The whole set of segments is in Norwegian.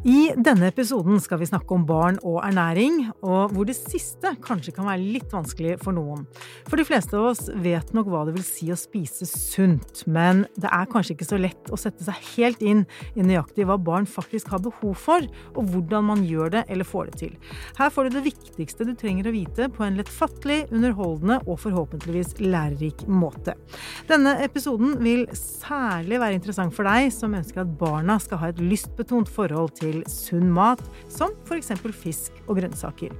I denne episoden skal vi snakke om barn og ernæring, og hvor det siste kanskje kan være litt vanskelig for noen. For de fleste av oss vet nok hva det vil si å spise sunt, men det er kanskje ikke så lett å sette seg helt inn i nøyaktig hva barn faktisk har behov for, og hvordan man gjør det eller får det til. Her får du det viktigste du trenger å vite på en lettfattelig, underholdende og forhåpentligvis lærerik måte. Denne episoden vil særlig være interessant for deg som ønsker at barna skal ha et lystbetont forhold til til sunn mat, som f.eks. fisk og grønnsaker.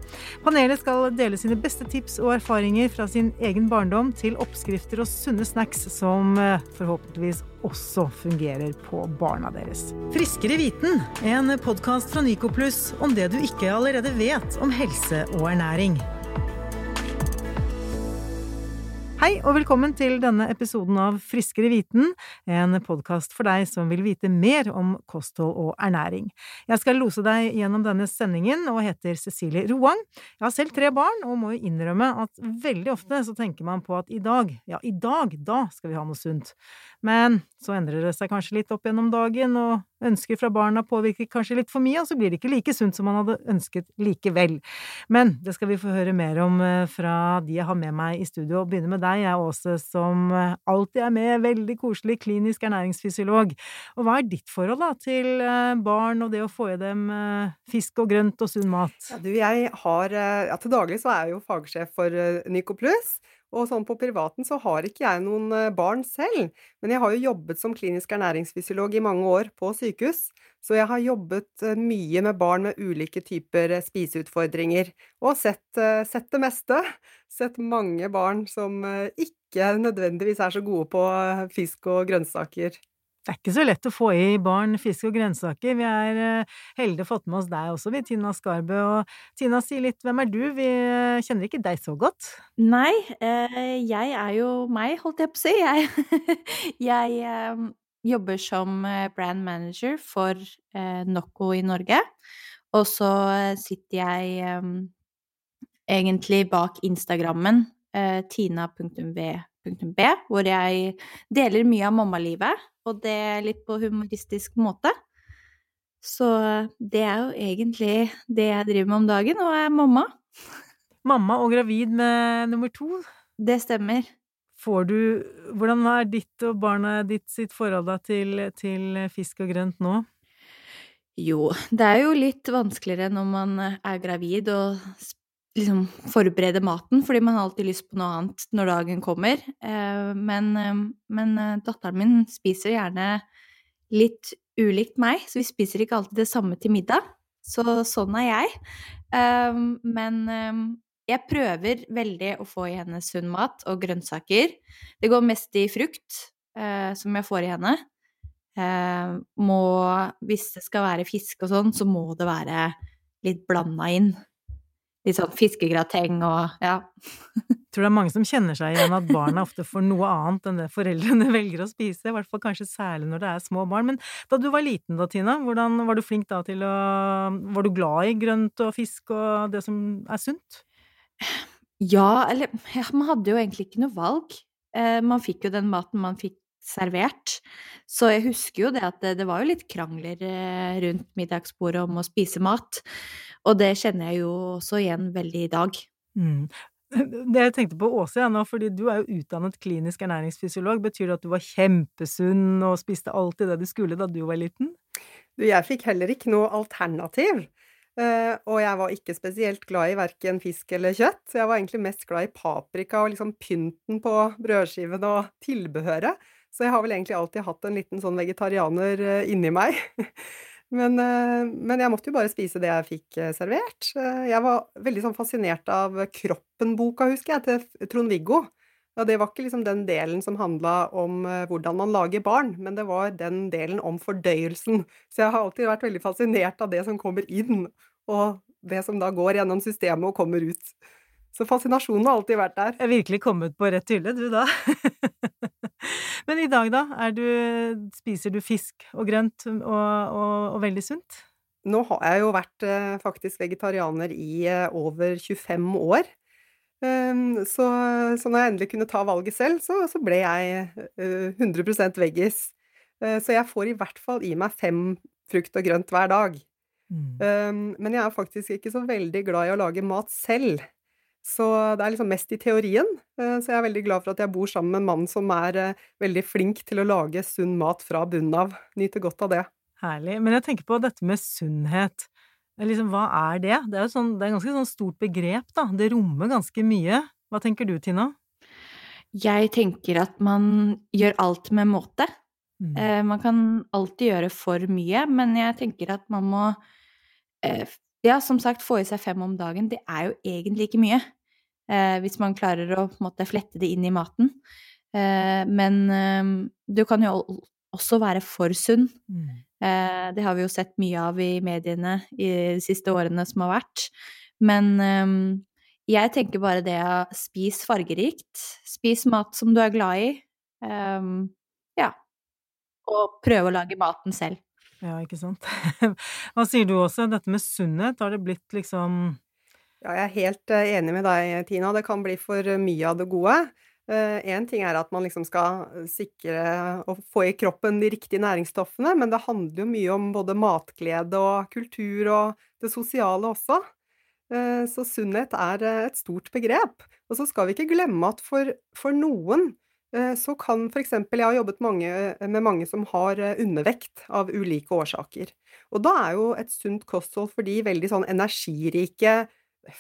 Panelet skal dele sine beste tips og erfaringer fra sin egen barndom til oppskrifter og sunne snacks som eh, forhåpentligvis også fungerer på barna deres. Friskere viten, en podkast fra Nycoplus om det du ikke allerede vet om helse og ernæring. Hei og velkommen til denne episoden av Friskere viten, en podkast for deg som vil vite mer om kosthold og ernæring. Jeg skal lose deg gjennom denne sendingen og heter Cecilie Roang. Jeg har selv tre barn og må jo innrømme at veldig ofte så tenker man på at i dag, ja i dag, da skal vi ha noe sunt. Men så endrer det seg kanskje litt opp gjennom dagen, og ønsker fra barna påvirker kanskje litt for mye, og så blir det ikke like sunt som man hadde ønsket likevel. Men det skal vi få høre mer om eh, fra de jeg har med meg i studio, og begynner med deg, jeg Åse, som eh, alltid er med, veldig koselig klinisk ernæringsfysiolog. Og hva er ditt forhold da til eh, barn og det å få i dem fisk og grønt og sunn mat? Ja, du, jeg har ja, Til daglig så er jeg jo fagsjef for Nycoplus. Og sånn på privaten så har ikke jeg noen eh, barn selv, men jeg har jo jobbet som klinisk ernæringsfysiolog i mange år på sykehus, så jeg har jobbet eh, mye med barn med ulike typer eh, spiseutfordringer, og sett, sett det meste. Sett mange barn som ikke nødvendigvis er så gode på fisk og grønnsaker. Det er ikke så lett å få i barn fisk og grønnsaker. Vi er uh, heldige å fått med oss deg også, vi, Tina Skarbø. Og Tina, si litt, hvem er du? Vi uh, kjenner ikke deg så godt. Nei, uh, jeg er jo meg, holdt jeg på å si. Jeg, jeg jobber som brand manager for Nocco i Norge. Og så sitter jeg egentlig bak Instagrammen tina.v.b, hvor jeg deler mye av mammalivet og det litt på humoristisk måte. Så det er jo egentlig det jeg driver med om dagen, og er mamma. Mamma og gravid med nummer to? Det stemmer. Får du Hvordan er ditt og barnet ditt sitt forhold da til, til fisk og grønt nå? Jo, det er jo litt vanskeligere når man er gravid og liksom forberede maten, fordi man har alltid lyst på noe annet når dagen kommer. Eh, men, eh, men eh, datteren min spiser gjerne litt ulikt meg, så vi spiser ikke alltid det samme til middag. Så sånn er jeg. Men jeg prøver veldig å få i henne sunn mat og grønnsaker. Det går mest i frukt som jeg får i henne. Må, hvis det skal være fisk og sånn, så må det være litt blanda inn litt sånn fiskegrateng og ja. Jeg tror det er mange som kjenner seg igjen at barna ofte får noe annet enn det foreldrene velger å spise, i hvert fall kanskje særlig når det er små barn. Men da du var liten da, Tina, hvordan var du flink da til å Var du glad i grønt og fisk og det som er sunt? Ja, eller ja, man hadde jo egentlig ikke noe valg. Eh, man fikk jo den maten man fikk servert. Så jeg husker jo det at det, det var jo litt krangler eh, rundt middagsbordet om å spise mat. Og det kjenner jeg jo også igjen veldig i dag. Mm. Det jeg tenkte på Åse ja, nå, fordi du er jo utdannet klinisk ernæringsfysiolog. Betyr det at du var kjempesunn og spiste alltid det du skulle da du var liten? Du, jeg fikk heller ikke noe alternativ. Uh, og jeg var ikke spesielt glad i verken fisk eller kjøtt. Jeg var egentlig mest glad i paprika og liksom pynten på brødskiven og tilbehøret. Så jeg har vel egentlig alltid hatt en liten sånn vegetarianer uh, inni meg. Men, eh, men, jeg måtte jo bare spise det jeg fikk eh, servert. Eh, jeg var veldig sånn fascinert av Kroppen-boka, husker jeg, til Trond-Viggo. Ja, det var ikke liksom den delen som handla om hvordan man lager barn, men det var den delen om fordøyelsen. Så jeg har alltid vært veldig fascinert av det som kommer inn, og det som da går gjennom systemet og kommer ut. Så fascinasjonen har alltid vært der. Jeg har virkelig kommet på rett hylle, du da. Men i dag, da? Du, spiser du fisk og grønt og, og, og, veldig sunt? Nå har jeg jo vært eh, faktisk vegetarianer i eh, over 25 år. Um, så, så, når jeg endelig kunne ta valget selv, så, så ble jeg uh, 100 veggis. Uh, så jeg får i hvert fall i meg fem frukt og grønt hver dag. Mm. men jeg er faktisk ikke så veldig glad i å lage mat selv. Så det er liksom mest i teorien. Uh, så jeg er veldig glad for at jeg bor sammen med en mann som er uh, veldig flink til å lage sunn mat fra bunnen av. Nyter godt av det. Herlig. Men jeg tenker på dette med sunnhet. Liksom, hva er det? Det er jo sånn, det er ganske sånn stort begrep, da. Det rommer ganske mye. Hva tenker du, Tina? Jeg tenker at man gjør alt med måte. Mm. Eh, man kan alltid gjøre for mye, men jeg tenker at man må eh, Ja, som sagt, få i seg fem om dagen. Det er jo egentlig ikke mye. Eh, hvis man klarer å måte flette det inn i maten. Eh, men eh, du kan jo også være for sunn. Mm. Eh, det har vi jo sett mye av i mediene i de siste årene som har vært. Men jeg tenker bare det å spise fargerikt. Spis mat som du er glad i. ja. Og prøve å lage maten selv. Ja, ikke sant. Hva sier du også? Dette med sunnhet, har det blitt liksom Ja, jeg er helt eh, enig med deg, Tina. Det kan bli for mye av det gode. Én eh, ting er at man liksom skal sikre og få i kroppen de riktige næringsstoffene, men det handler jo mye om både matglede og kultur og det sosiale også. Eh, så sunnhet er et stort begrep. Og så skal vi ikke glemme at for, for noen Eh, så kan f.eks. Jeg har jobbet mange, med mange som har eh, undervekt av ulike årsaker. Og da er jo et sunt kosthold for de veldig sånn energirike,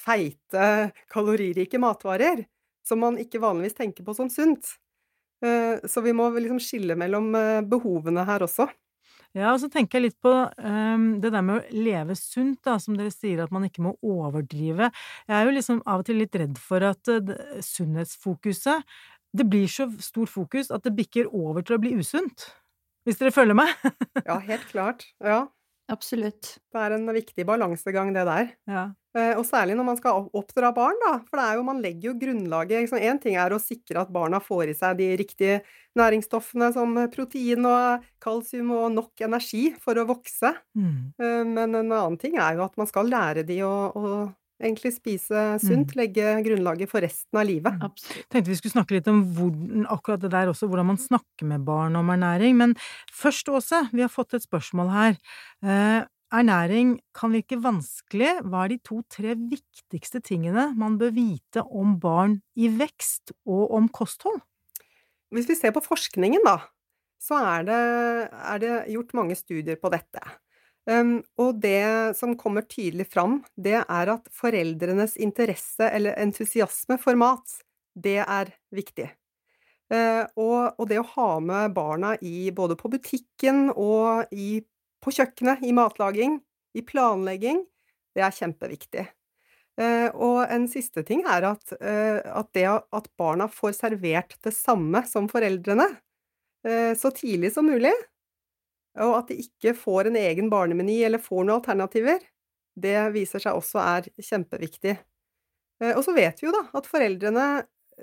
feite, kaloririke matvarer som man ikke vanligvis tenker på som sunt. Eh, så vi må liksom skille mellom behovene her også. Ja, og så tenker jeg litt på um, det der med å leve sunt, da, som dere sier at man ikke må overdrive. Jeg er jo liksom av og til litt redd for at uh, sunnhetsfokuset det blir så stor fokus at det bikker over til å bli usunt. Hvis dere følger meg? ja, helt klart. Ja. Absolutt. Det er en viktig balansegang, det der. Ja. Eh, og særlig når man skal oppdra barn, da. For det er jo, man legger jo grunnlaget Én ting er å sikre at barna får i seg de riktige næringsstoffene som protein og kalsium og nok energi for å vokse. Mm. Eh, men en annen ting er jo at man skal lære de å, å egentlig spise sunt, mm. legge grunnlaget for resten av livet. Mm. Absolutt. Tenkte vi skulle snakke litt om hvor, akkurat det der også, hvordan man snakker med barn om ernæring. Men først, Åse, vi har fått et spørsmål her. Eh, ernæring kan virke vanskelig. Hva er de to–tre viktigste tingene man bør vite om barn i vekst og om kosthold? Hvis vi ser på forskningen, da, så er det, er det gjort mange studier på dette. Um, og det som kommer tydelig fram, det er at foreldrenes interesse eller entusiasme for mat, det er viktig. Uh, og, og, det å ha med barna i både på butikken og i, på kjøkkenet, i matlaging, i planlegging, det er kjempeviktig. Uh, og en siste ting er at, uh, at det at barna får servert det samme som foreldrene så tidlig som mulig, og at de ikke får en egen barnemeny eller får noen alternativer, det viser seg også er kjempeviktig. Eh, og så vet vi jo da at foreldrene,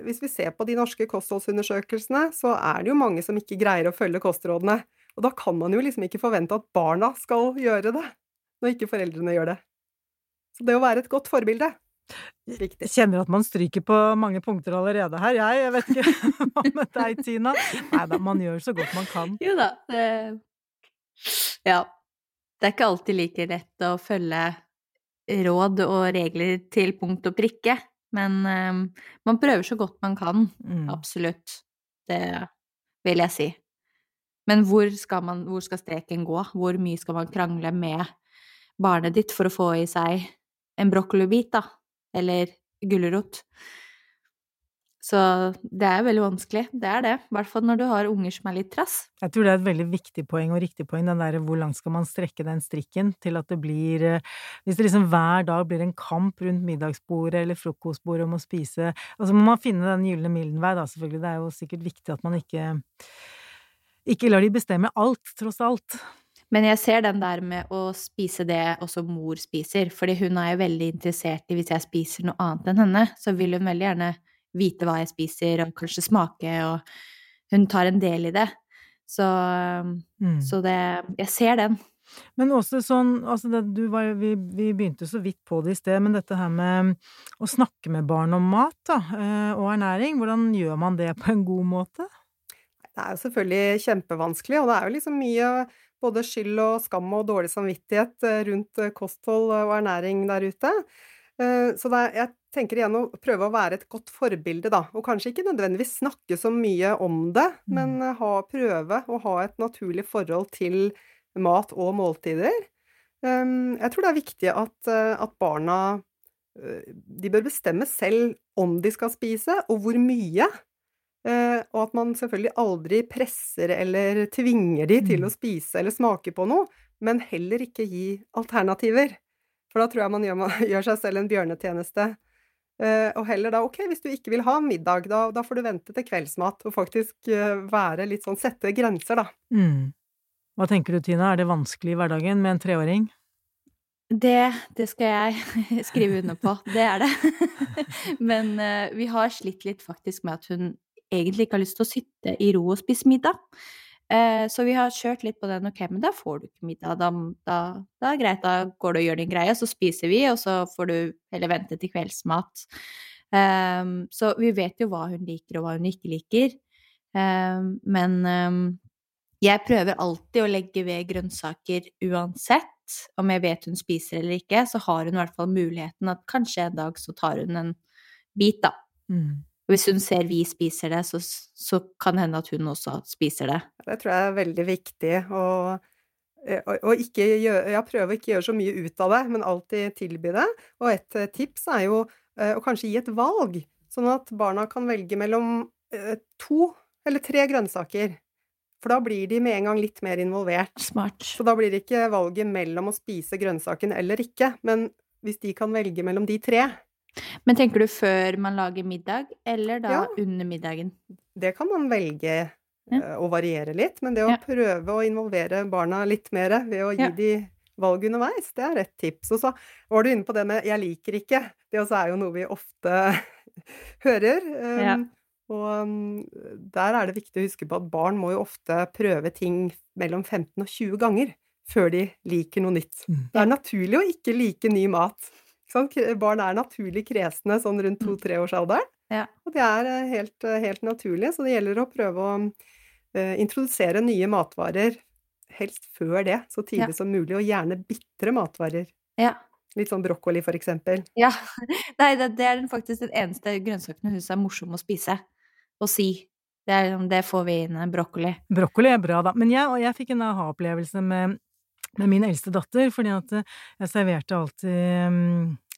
hvis vi ser på de norske kostholdsundersøkelsene, så er det jo mange som ikke greier å følge kostrådene. Og da kan man jo liksom ikke forvente at barna skal gjøre det, når ikke foreldrene gjør det. Så det å være et godt forbilde Viktig. Jeg kjenner at man stryker på mange punkter allerede her, jeg. Jeg vet ikke hva med deg, Tina? Nei da, man gjør så godt man kan. Jo da, det ja. Det er ikke alltid like lett å følge råd og regler til punkt og prikke, men um, man prøver så godt man kan. Mm. Absolutt. Det vil jeg si. Men hvor skal, man, hvor skal streken gå? Hvor mye skal man krangle med barnet ditt for å få i seg en brokkolibit, da? Eller gulrot? Så det er veldig vanskelig. Det er det. I hvert fall når du har unger som er litt trass. Jeg tror det er et veldig viktig poeng og riktig poeng, den derre hvor langt skal man strekke den strikken til at det blir eh, Hvis det liksom hver dag blir en kamp rundt middagsbordet eller frokostbordet om å spise Altså må man finne den gylne middelvei, da, selvfølgelig. Det er jo sikkert viktig at man ikke ikke lar de bestemme alt, tross alt. Men jeg ser den der med å spise det også mor spiser, fordi hun er jo veldig interessert i hvis jeg spiser noe annet enn henne, så vil hun veldig gjerne vite hva jeg spiser, og kanskje smake, og hun tar en del i det. Så, mm. så det Jeg ser den. Men også sånn, altså det, var, vi, vi, begynte så vidt på det i sted, men dette her med å snakke med barn om mat da, eh, og ernæring, hvordan gjør man det på en god måte? Det er jo selvfølgelig kjempevanskelig, og det er jo liksom mye både skyld og skam og dårlig samvittighet eh, rundt eh, kosthold og ernæring der ute. Eh, så er, jeg tenker igjen å prøve å være et godt forbilde, da. Og kanskje ikke nødvendigvis snakke så mye om det, mm. men ha, prøve å ha et naturlig forhold til mat og måltider. Ehm, jeg tror det er viktig at, at barna de bør bestemme selv om de skal spise, og hvor mye. Eh, og at man selvfølgelig aldri presser eller tvinger de til å mm. spise eller smake på noe, men heller ikke gi alternativer. For da tror jeg man gjør, man gjør seg selv en bjørnetjeneste. Eh, og heller da, ok, hvis du ikke vil ha middag, da, da får du vente til kveldsmat, og faktisk eh, være litt sånn Sette grenser, da. Mm. Hva tenker du, Tina, er det vanskelig i hverdagen med en treåring? Det, det skal jeg skrive under på. Det er det. Men uh, vi har slitt litt faktisk med at hun egentlig ikke har lyst til å sitte i ro og spise middag. Uh, så vi har kjørt litt på den. Ok, men da får du ikke middag. Da, da, da er greit, da går du og gjør din greie, så spiser vi, og så får du heller vente til kveldsmat. Um, så vi vet jo hva hun liker, og hva hun ikke liker. Um, men um, jeg prøver alltid å legge ved grønnsaker uansett om jeg vet hun spiser eller ikke, så har hun i hvert fall muligheten at kanskje en dag så tar hun en bit, da. Mm. Hvis hun ser vi spiser det, så, så kan det hende at hun også spiser det. Det tror jeg er veldig viktig. Og, og, og ikke gjøre, jeg prøver ikke å gjøre så mye ut av det, men alltid tilby det. Og et tips er jo å kanskje gi et valg, sånn at barna kan velge mellom to eller tre grønnsaker. For da blir de med en gang litt mer involvert. Smart. Så da blir det ikke valget mellom å spise grønnsaken eller ikke, men hvis de kan velge mellom de tre. Men tenker du før man lager middag, eller da ja. under middagen? Det kan man velge ja. uh, å variere litt, men det å ja. prøve å involvere barna litt mer ved å gi de valg underveis, det er et tips. Og så var du inne på det med 'jeg liker ikke'. Det også er jo noe vi ofte hører. Um, og mm, der er det viktig å huske på at barn må jo ofte prøve ting mellom 15 og 20 ganger før de liker noe nytt. Mm. Det er naturlig å ikke like ny mat. Barn er naturlig kresne sånn rundt mm. to-treårsalderen. Ja. Og det er eh, helt, eh, helt, naturlig, så det gjelder å prøve å uh, introdusere nye matvarer helst før det, så tidlig ja. som mulig, og gjerne bitre matvarer. Ja. Litt sånn brokkoli, for eksempel. Ja. Nei, det, det er faktisk den eneste grønnsaken hun syns er morsom å spise å si. Det, er, det får vi inn, brokkoli. Brokkoli er bra, da. Men jeg, jeg fikk en aha-opplevelse med, med, min eldste datter, fordi at eh, jeg serverte alltid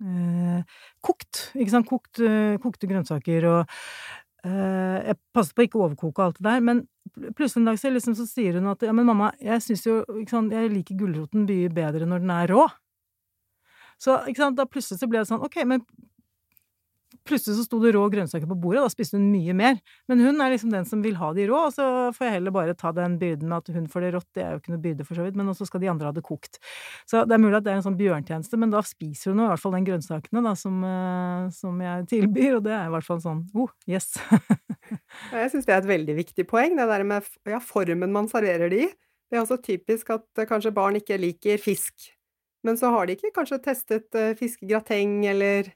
øh, kokt, ikke sant, kokt, øh, kokte grønnsaker og øh, Jeg passet på ikke å overkoke alt det der, men plutselig en dag så, liksom, så sier hun at ja, men mamma, jeg syns jo ikke sant, jeg liker gulroten mye bedre når den er rå. Så da plutselig så ble det sånn, ok, men plutselig så sto det rå grønnsaker på bordet, da spiste hun mye mer. Men hun er liksom den som vil ha de rå, og så får jeg heller bare ta den byrden med at hun får det rått, det er jo ikke noe byrde for så vidt, men også skal de andre ha det kokt. Så det er mulig at det er en sånn bjørntjeneste, men da spiser hun i hvert fall den grønnsakene da, som, uh, som jeg tilbyr, og det er i hvert fall sånn oh, yes. jeg syns det er et veldig viktig poeng, det der med ja, formen man serverer det i. Det er også typisk at uh, kanskje barn ikke liker fisk. Men så har de ikke kanskje testet uh, fiskegrateng eller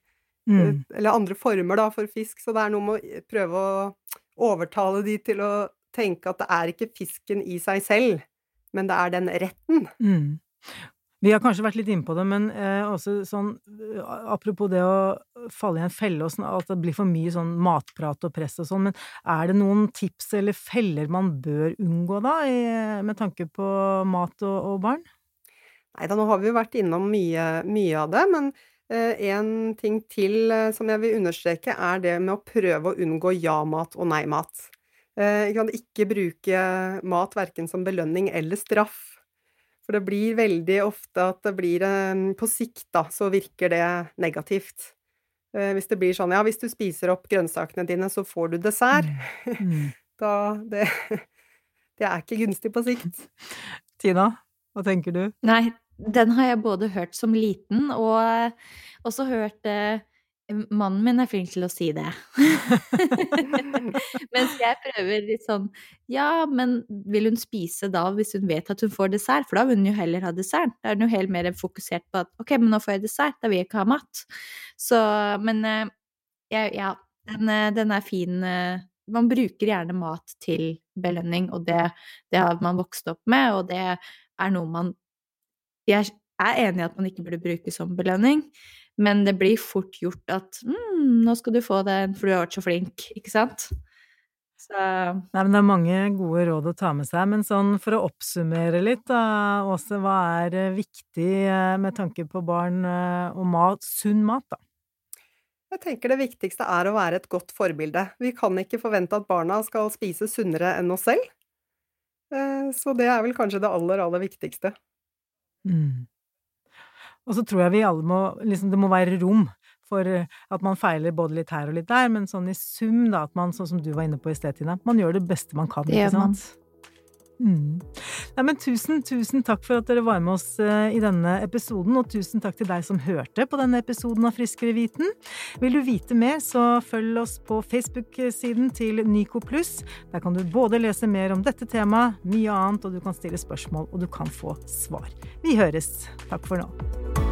Mm. Eller andre former da, for fisk. Så det er noe med å prøve å overtale de til å tenke at det er ikke fisken i seg selv, men det er den retten. Mm. Vi har kanskje vært litt inne på det, men eh, også sånn eh, Apropos det å falle i en felle og sånn, at det blir for mye sånn matprat og press og sånn, men er det noen tips eller feller man bør unngå da, i, med tanke på mat og, og barn? Nei da, nå har vi jo vært innom mye, mye av det, men Eh, en ting til eh, som jeg vil understreke, er det med å prøve å unngå ja-mat og nei-mat. Eh, jeg kan ikke bruke mat verken som belønning eller straff. For det blir veldig ofte at det blir På sikt, da, så virker det negativt. Hvis det blir sånn ja, hvis du spiser opp grønnsakene dine, så får du dessert. Mm. Mm. da det, det er ikke gunstig på sikt. Tina, hva tenker du? Nei, den har jeg både hørt som liten, og også hørt eh, Mannen min er flink til å si det. Mens jeg prøver litt sånn Ja, men vil hun spise da hvis hun vet at hun får dessert? For da vil hun jo heller ha dessert. Da er hun jo helt mer fokusert på at ok, men nå får jeg dessert, da vil jeg ikke ha mat. Så Men eh, ja, den, eh, den, er fin. Eh, man bruker gjerne mat til belønning, og det, det har man vokst opp med, og det er noe man Jeg er enig i at man ikke burde bruke som belønning, men det blir fort gjort at mm, 'Nå skal du få den, for du har vært så flink', ikke sant? Så Nei, men det er mange gode råd å ta med seg. Men sånn for å oppsummere litt, da, Åse, hva er eh, viktig eh, med tanke på barn eh, og mat, sunn mat, da? Jeg tenker det viktigste er å være et godt forbilde. Vi kan ikke forvente at barna skal spise sunnere enn oss selv. Så det er vel kanskje det aller, aller viktigste. Mm. Og så tror jeg vi alle må liksom Det må være rom for eh, at man feiler både litt her og litt der, men sånn i sum, da, at man, sånn som du var inne på i sted, Tina, man gjør det beste man kan. Det gjør man. Mm. Nei, men tusen, tusen takk for at dere var med oss uh, i denne episoden, og tusen takk til deg som hørte på denne episoden av Friskere viten. Vil du vite mer, så følg oss på Facebook-siden til Nyco pluss. Der kan du både lese mer om dette temaet, mye annet, og du kan stille spørsmål, og du kan få svar. Vi høres. Takk for nå.